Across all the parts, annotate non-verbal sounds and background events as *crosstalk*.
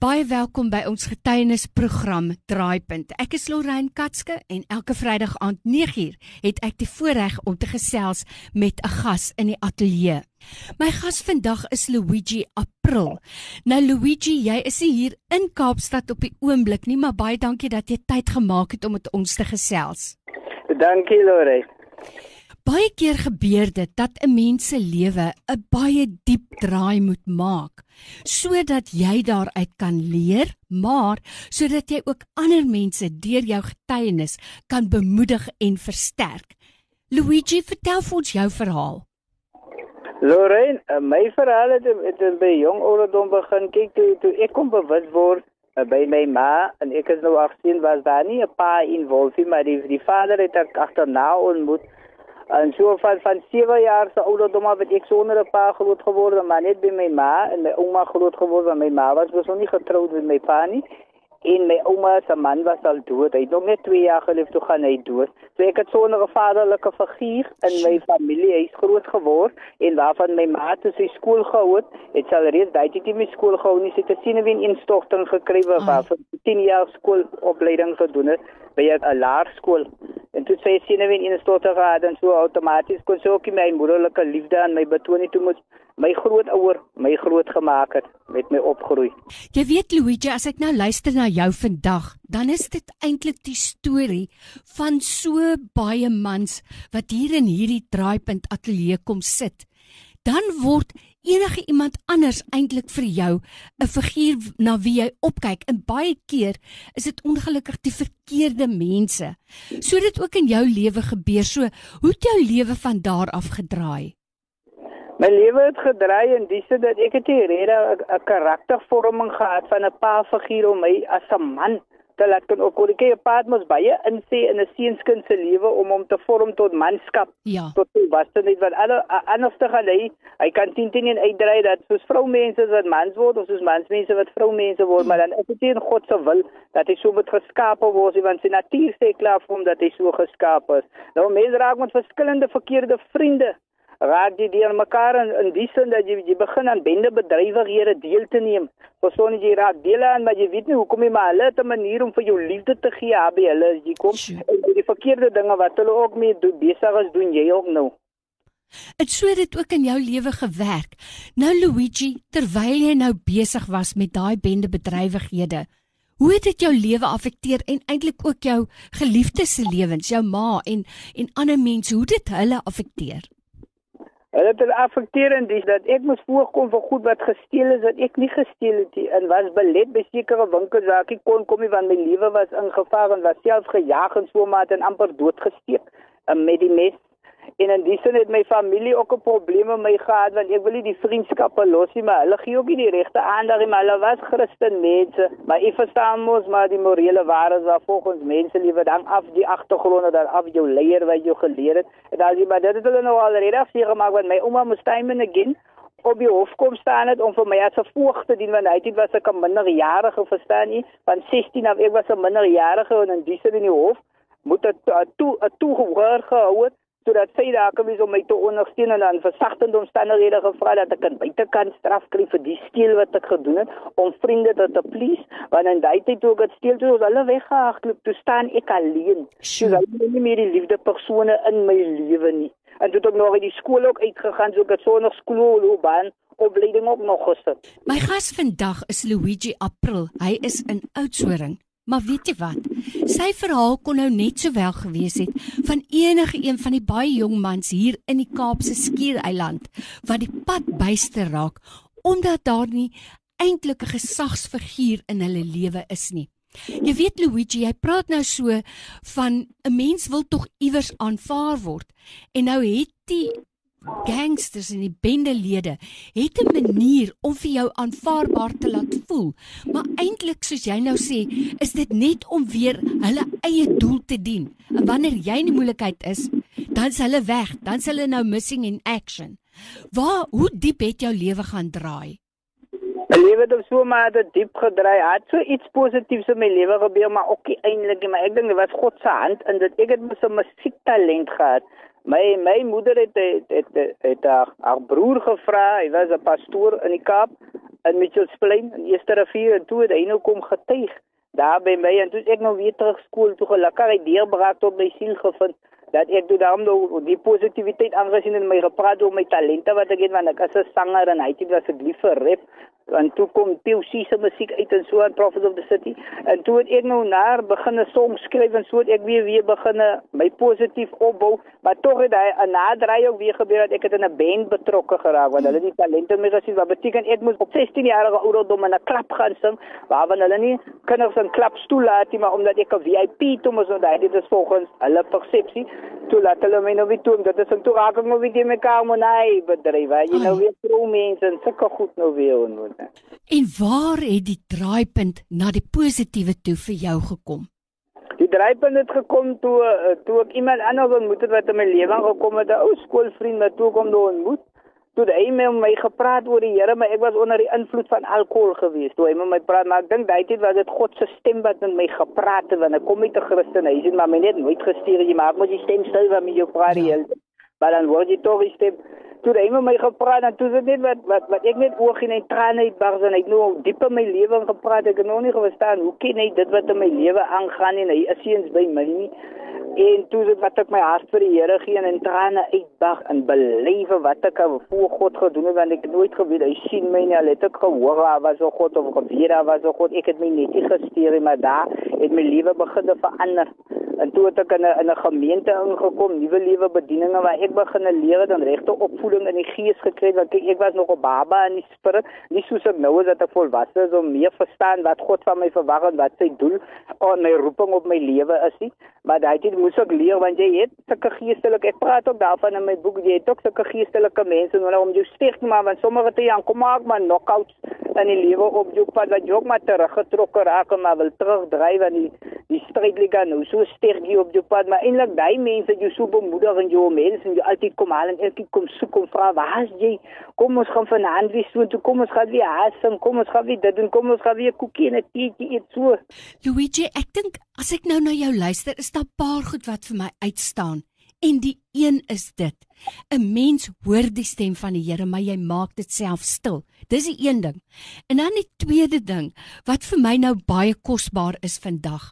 Baie welkom by ons getuienisprogram Draaipunt. Ek is Lorraine Katske en elke Vrydag aand 9uur het ek die voorreg om te gesels met 'n gas in die ateljee. My gas vandag is Luigi April. Nou Luigi, jy is hier in Kaapstad op die oomblik nie, maar baie dankie dat jy tyd gemaak het om met ons te gesels. Dankie Lorraine. Baie keer gebeur dit dat 'n mens se lewe 'n baie diep draai moet maak sodat jy daaruit kan leer, maar sodat jy ook ander mense deur jou getuienis kan bemoedig en versterk. Luigi, vertel vir ons jou verhaal. Lorraine, eh, my verhaal het, het by jong ouderdom begin. Kyk, toe, toe ek kom bewus word uh, by my ma en ek is nou 18 was daar nie 'n pa involved, maar die, die vader het ek agterna ontmoet. En so van van 7 jaar se ouderdom af het ek sonder 'n pa groot geword, maar net by my ma en my ouma groot geword, my ma was nog nie getroud met my pa nie. En my ouma se man was al dood. Hy het nog net 2 jaar geleef toe gaan hy dood. So ek het sonder 'n vaderlike figuur in my familie huis groot geword en waarvan my ma toe sy skool gehou het, het sy alreeds daai tyd my skool gehou nie. Sy het 'n sinewin instorting gekry waar vir 10 jaar skoolopleiding gedoen het by 'n laerskool. En toe sê sy net in 'n stoter gehad en so outomaties kon sy ook my moederlike liefde aan my betoon toe moet my grootouer my groot gemaak het met my opgroei. Jy weet Luigi, as ek nou luister na jou vandag, dan is dit eintlik die storie van so baie mans wat hier in hierdie draaipunt ateljee kom sit. Dan word enige iemand anders eintlik vir jou 'n figuur na wie jy opkyk en baie keer is dit ongelukkig die verkeerde mense. So dit ook in jou lewe gebeur. So hoe het jou lewe van daar af gedraai? My lewe het gedraai in die sin dat ek het 'n karaktervorming gehad van 'n pa figuur om my as 'n man te laat kan ook oor die paad mos baie insê in 'n seunskind se lewe om hom te vorm tot manskap. Ja. Tot volwassenheid wat alle anders te gaan hy, hy kan teen teen uitdry dat soos vroumense wat mans word of soos mansmense wat vroumense word, maar dan is dit in God se wil dat hy so moet geskaap word, want sy natuur sê klaar vir hom dat hy so geskaap is. Nou mense raak met verskillende verkeerde vriende raak jy deur mekaar in, in die sin dat jy jy begin aan bende bedrywighede deel te neem. Persoon jy raak deel aan maar jy weet nie hoekom jy maar hulle het 'n manier om vir jou liefde te gee aby hulle as jy kom en die verkeerde dinge wat hulle ook mee doen besig is doen jy ook nou. Dit sou dit ook in jou lewe gewerk. Nou Luigi, terwyl jy nou besig was met daai bende bedrywighede, hoe het dit jou lewe afekteer en eintlik ook jou geliefdes se lewens, jou ma en en ander mense, hoe dit hulle afekteer? Hulle het hulle affekteer en dis dat ek moes voorkom vir goed wat gesteel is wat ek nie gesteel het nie. En was belet by sekere winkels waar ek kon kom nie want my lewe was in gevaar en was self gejaag en so maar en amper doodgesteek. Eh, met die mes En in die sin het my familie ook 'n probleem met my gehad want ek wil nie die vriendskappe los nie, maar hulle gee ook nie die regte aandag nie, maar hulle was Christen mense, maar ek verstaan mos maar die morele waardes wat volgens mense liewe dan af die agtergronde dan af jou leier wat jy geleer het. En dan jy maar dit het hulle nou al reg sê gemaak want my ouma moes time and again op die hof kom staan het om vir my as 'n voog te dien want hy het was ek 'n minderjarige verstaan nie, van 16 af ek was 'n minderjarige en in die sin in die hof moet dit toe 'n toegehoor gehou het sodat sy daar kom is om my te ondersteun en dan versagtende omstandighede gevra dat ek aan buitekant straf kry vir die steel wat ek gedoen het om vriende te te please want in daai tyd toe ek het steel toe was hulle weggehardloop toe staan ek alleen. So dat ek nie meer die liefde persone in my lewe nie. En toe het ek nog uit die skool ook uitgegaan so ek het sonder skoolloopbaan opleiding ook nog gesit. My gas vandag is Luigi April. Hy is in Oudtshoorn Maar weet jy wat? Sy verhaal kon nou net sowel gewees het van enige een van die baie jong mans hier in die Kaapse Skiereiland wat die pad byste raak omdat daar nie eintlik 'n gesagsfiguur in hulle lewe is nie. Jy weet Luigi, jy praat nou so van 'n mens wil tog iewers aanvaar word. En nou het die gangsters en die bendelede het 'n manier om vir jou aanvaarbaar te laat voel. Maar eintlik soos jy nou sê, is dit net om weer hulle eie doel te dien. En wanneer jy in die moeilikheid is, dan is hulle weg, dan is hulle nou missing in action. Waar hoe diep het jou lewe gaan draai? My lewe het so maar dit diep gedraai. Het so iets positiefs in my lewe gebeur, maar ook nie eintlik nie, maar ek dink dit was God se hand in dit. Ek het mos 'n musiektalent gehad My my moeder het het het, het, het haar, haar broer gevra, hy was 'n pastoor in die Kaap in Mitchells Plain in Eerste Rivier en toe het hy nou kom getuig daar by my en toe ek nou weer terug skool toe gelukkig het deurbraak tot my siel gevind dat ek toe daarom nou die positiwiteit aangesien in my gepraat oor my talente wat ek het want ek is 'n sanger en hy het was ek lief vir rap en toe kom POC se musiek uit en so aan Prophet of the City. En toe het ek nou naar begine songs skryf en so het ek weer weer begine my positief opbou. Maar tog het hy 'n naderdraai ook weer gebeur dat ek het in 'n band betrokke geraak want hulle het die talente my gesien. Wat beteken ek moet op 16 jarige ouderdom in 'n klub gaan sing waar hulle nie kinders in klubs toelaat nie maar omdat ek 'n VIP toe moes onthou dit is volgens hulle persepsie toe laat hulle my nou weer toe dit is 'n toegang nou weer met mekaar moet hy bedryf jy nou weer vrou mense en sulke goed nou weer ontmoet En waar het die draaipunt na die positiewe toe vir jou gekom? Die draaipunt het gekom toe eh, toe ek iemand anders ontmoet het wat in my lewe gekom het, 'n ou skoolvriend wat toe kom nou ontmoet. Toe hy met my gepraat oor die Here, maar ek was onder die invloed van alkohol geweest. Toe hy met my praat, maar ek dink daai tyd was dit God se stem wat met my gepraat het want ek kom uit 'n Christen huis en maar my net nooit gestuur jy maar moet die stem stil wat met jou praat ja. maar dan word jy tog die stem toe hy met my gepraat en toe dit net wat wat wat ek net oog en trane uitbars en hy het nou diep in my lewe gepraat. Ek het nog nie verstaan hoe ken hy dit wat in my lewe aangaan en hy is eens by my nie. En toe dit wat ek my hart vir die Here gee en trane uitbars en belewe wat ek voor God gedoen het want ek nooit geweet hy sien my nie. Al het ek gehoor daar was so God of geweet daar was so God. Ek het my net gestuur maar daar het my lewe begin verander. En toe het ek in 'n in 'n gemeente ingekom, nuwe lewe bedieninge waar ek begin leer dan regte opvoeding in die gees gekry want ek, ek was nog 'n baba in die spirit, nie soos ek nou is dat ek volwasse is om meer verstaan wat God van my verwag en wat sy doel en my roeping op my lewe is nie. Maar daai tyd moes ek leer want jy het sulke geestelike ek praat ook daarvan in my boek jy het ook sulke geestelike mense nodig om jou sterk te maak want sommige te Jan kom maak maar knockouts in die lewe op jou pad wat jy ook maar teruggetrokke raak en maar wil terugdryf aan die die stryd liga nou so sterk jy op jou pad, maar eintlik daai mense jy so bemoedig en jy mense en jy altyd kom haal en elke kom soek om vra waar is jy? Kom ons gaan vanaand weer so toe kom ons gaan weer haasem, kom ons gaan weer dit doen, kom ons gaan weer koekie en 'n teetjie eet so. Luigi, ek dink as ek nou na jou luister, is daar paar goed wat vir my uitstaan. En die een is dit. 'n Mens hoor die stem van die Here, maar jy maak dit self stil. Dis die een ding. En dan die tweede ding wat vir my nou baie kosbaar is vandag.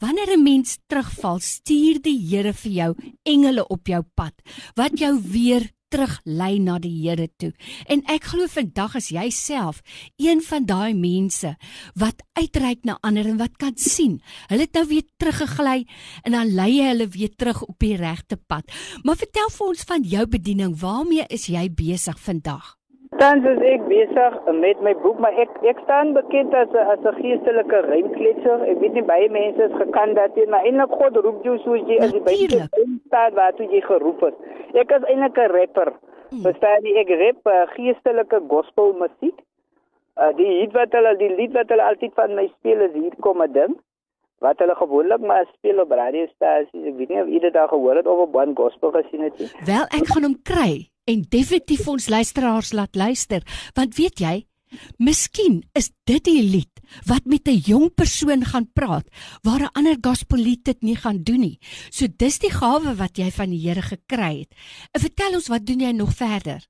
Wanneer 'n mens terugval, stuur die Here vir jou engele op jou pad wat jou weer teruglei na die Here toe. En ek glo vandag as jy self een van daai mense wat uitreik na ander en wat kan sien. Hulle het nou weer teruggegly en dan lei jy hulle weer terug op die regte pad. Maar vertel vir ons van jou bediening. Waarmee is jy besig vandag? Tans is ek besig met my boek, maar ek ek staan bekend as 'n as 'n geestelike rymkletser. Ek weet nie baie mense is gekant daarteen, maar eintlik God roep jou soos jy as jy by hom staan waar toe jy geroep is. Ek is eintlik 'n rapper. Hmm. Verstaan jy? Ek rap uh, geestelike gospel musiek. Uh, die lied wat hulle die lied wat hulle altyd van my speel is hier kom 'n ding wat hulle gewoonlik maar speel op radiostasies. Ek weet nie of jy dit al gehoor het of op one gospel gesien het nie. Wel, ek gaan hom kry en definitief ons luisteraars laat luister, want weet jy, miskien is dit die lied wat met 'n jong persoon gaan praat waar 'n ander gospellied dit nie gaan doen nie. So dis die gawe wat jy van die Here gekry het. En vertel ons wat doen jy nog verder?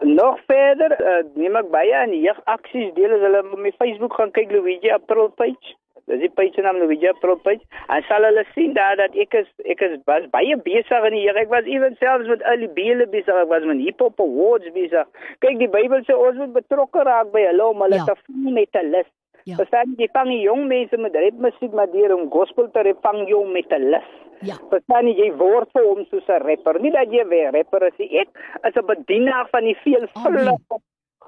Nog verder, uh, neem ek baie aan jeugaksies deel as hulle op my Facebook gaan kyk Luigi April page. Dis die page naam Luigi April page. En sal hulle sien daar dat ek is ek is was baie besig in die Here. Ek was ewen selfs met al die bele besig. Ek was met hip hop awards besig. Kyk, die Bybel sê ons moet betrokke raak by hulle om hulle ja. te vang met 'n lus. Ja. Verstaan jy, vang jong mense met rap musiek maar deur om gospel te rap vang jong met 'n lus. Ja. Verstaan jy, jy word vir hom soos 'n rapper. Nie dat jy weer rapper is nie. Ek is 'n bedienaar van die veelvuldige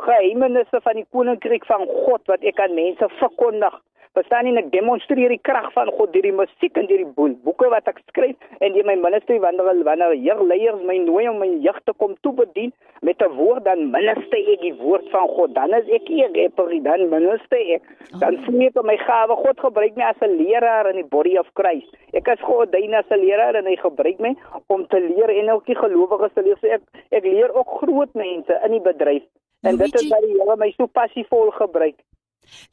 geheimenisse van die koninkryk van God wat ek aan mense verkondig. Verstaan jy ek demonstreer die krag van God deur die musiek en deur die boeke wat ek skryf en deur my ministry wanneer wanneer jeugleiers my nooi om my jeug te kom toe bedien met 'n woord dan minister ek die woord van God. Dan is ek hier rapper dan minister ek. Dan sien ek my gawe God gebruik my as 'n leraar in die body of Christ. Ek is geordyn as 'n leraar en hy gebruik my om te leer en ook die gelowiges te leer. So ek ek leer ook groot mense in die bedryf. En dit is wat die Here my so passievol gebruik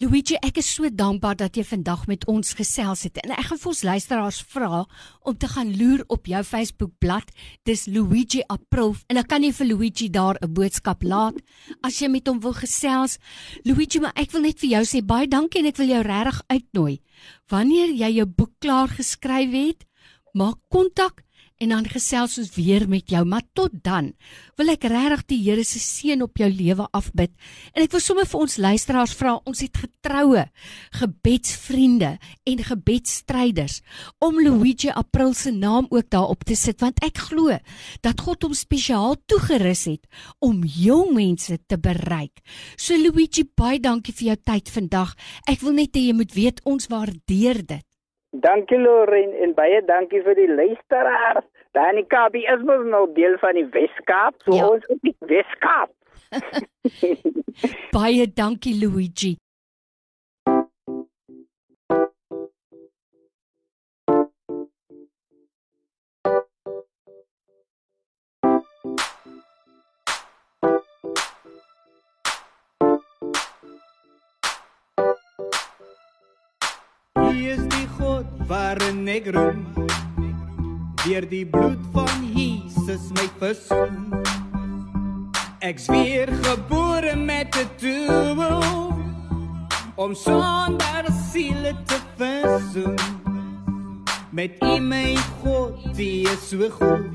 Luigi, ek is so dankbaar dat jy vandag met ons gesels het. En ek gaan vir ons luisteraars vra om te gaan loer op jou Facebookblad. Dis Luigi April en dan kan jy vir Luigi daar 'n boodskap laat as jy met hom wil gesels. Luigi, maar ek wil net vir jou sê baie dankie en ek wil jou regtig uitnooi. Wanneer jy jou boek klaar geskryf het, maak kontak en dan gesels ons weer met jou. Maar tot dan wil ek regtig die Here se seën op jou lewe afbid. En ek wil sommer vir ons luisteraars vra, ons het getroue gebedsvriende en gebedsstryders om Luigi April se naam ook daarop te sit want ek glo dat God hom spesiaal toegerus het om jong mense te bereik. So Luigi, baie dankie vir jou tyd vandag. Ek wil net hê jy moet weet ons waardeer dit. Dankie Lorraine en baie dankie vir die luisteraars. Dani Kabi is mos nou deel van die Weskaap, so ja. ons is die Weskaap. *laughs* baie dankie Luigi. Waarin ek roem deur die bloed van Jesus my versoen. Ek weer gebore met 'n doel om sonder siele te versoen. Met u my God die is so goed.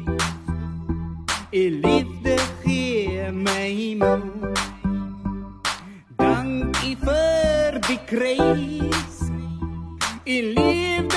U liefde gee my moed dank u vir die kruis u liefde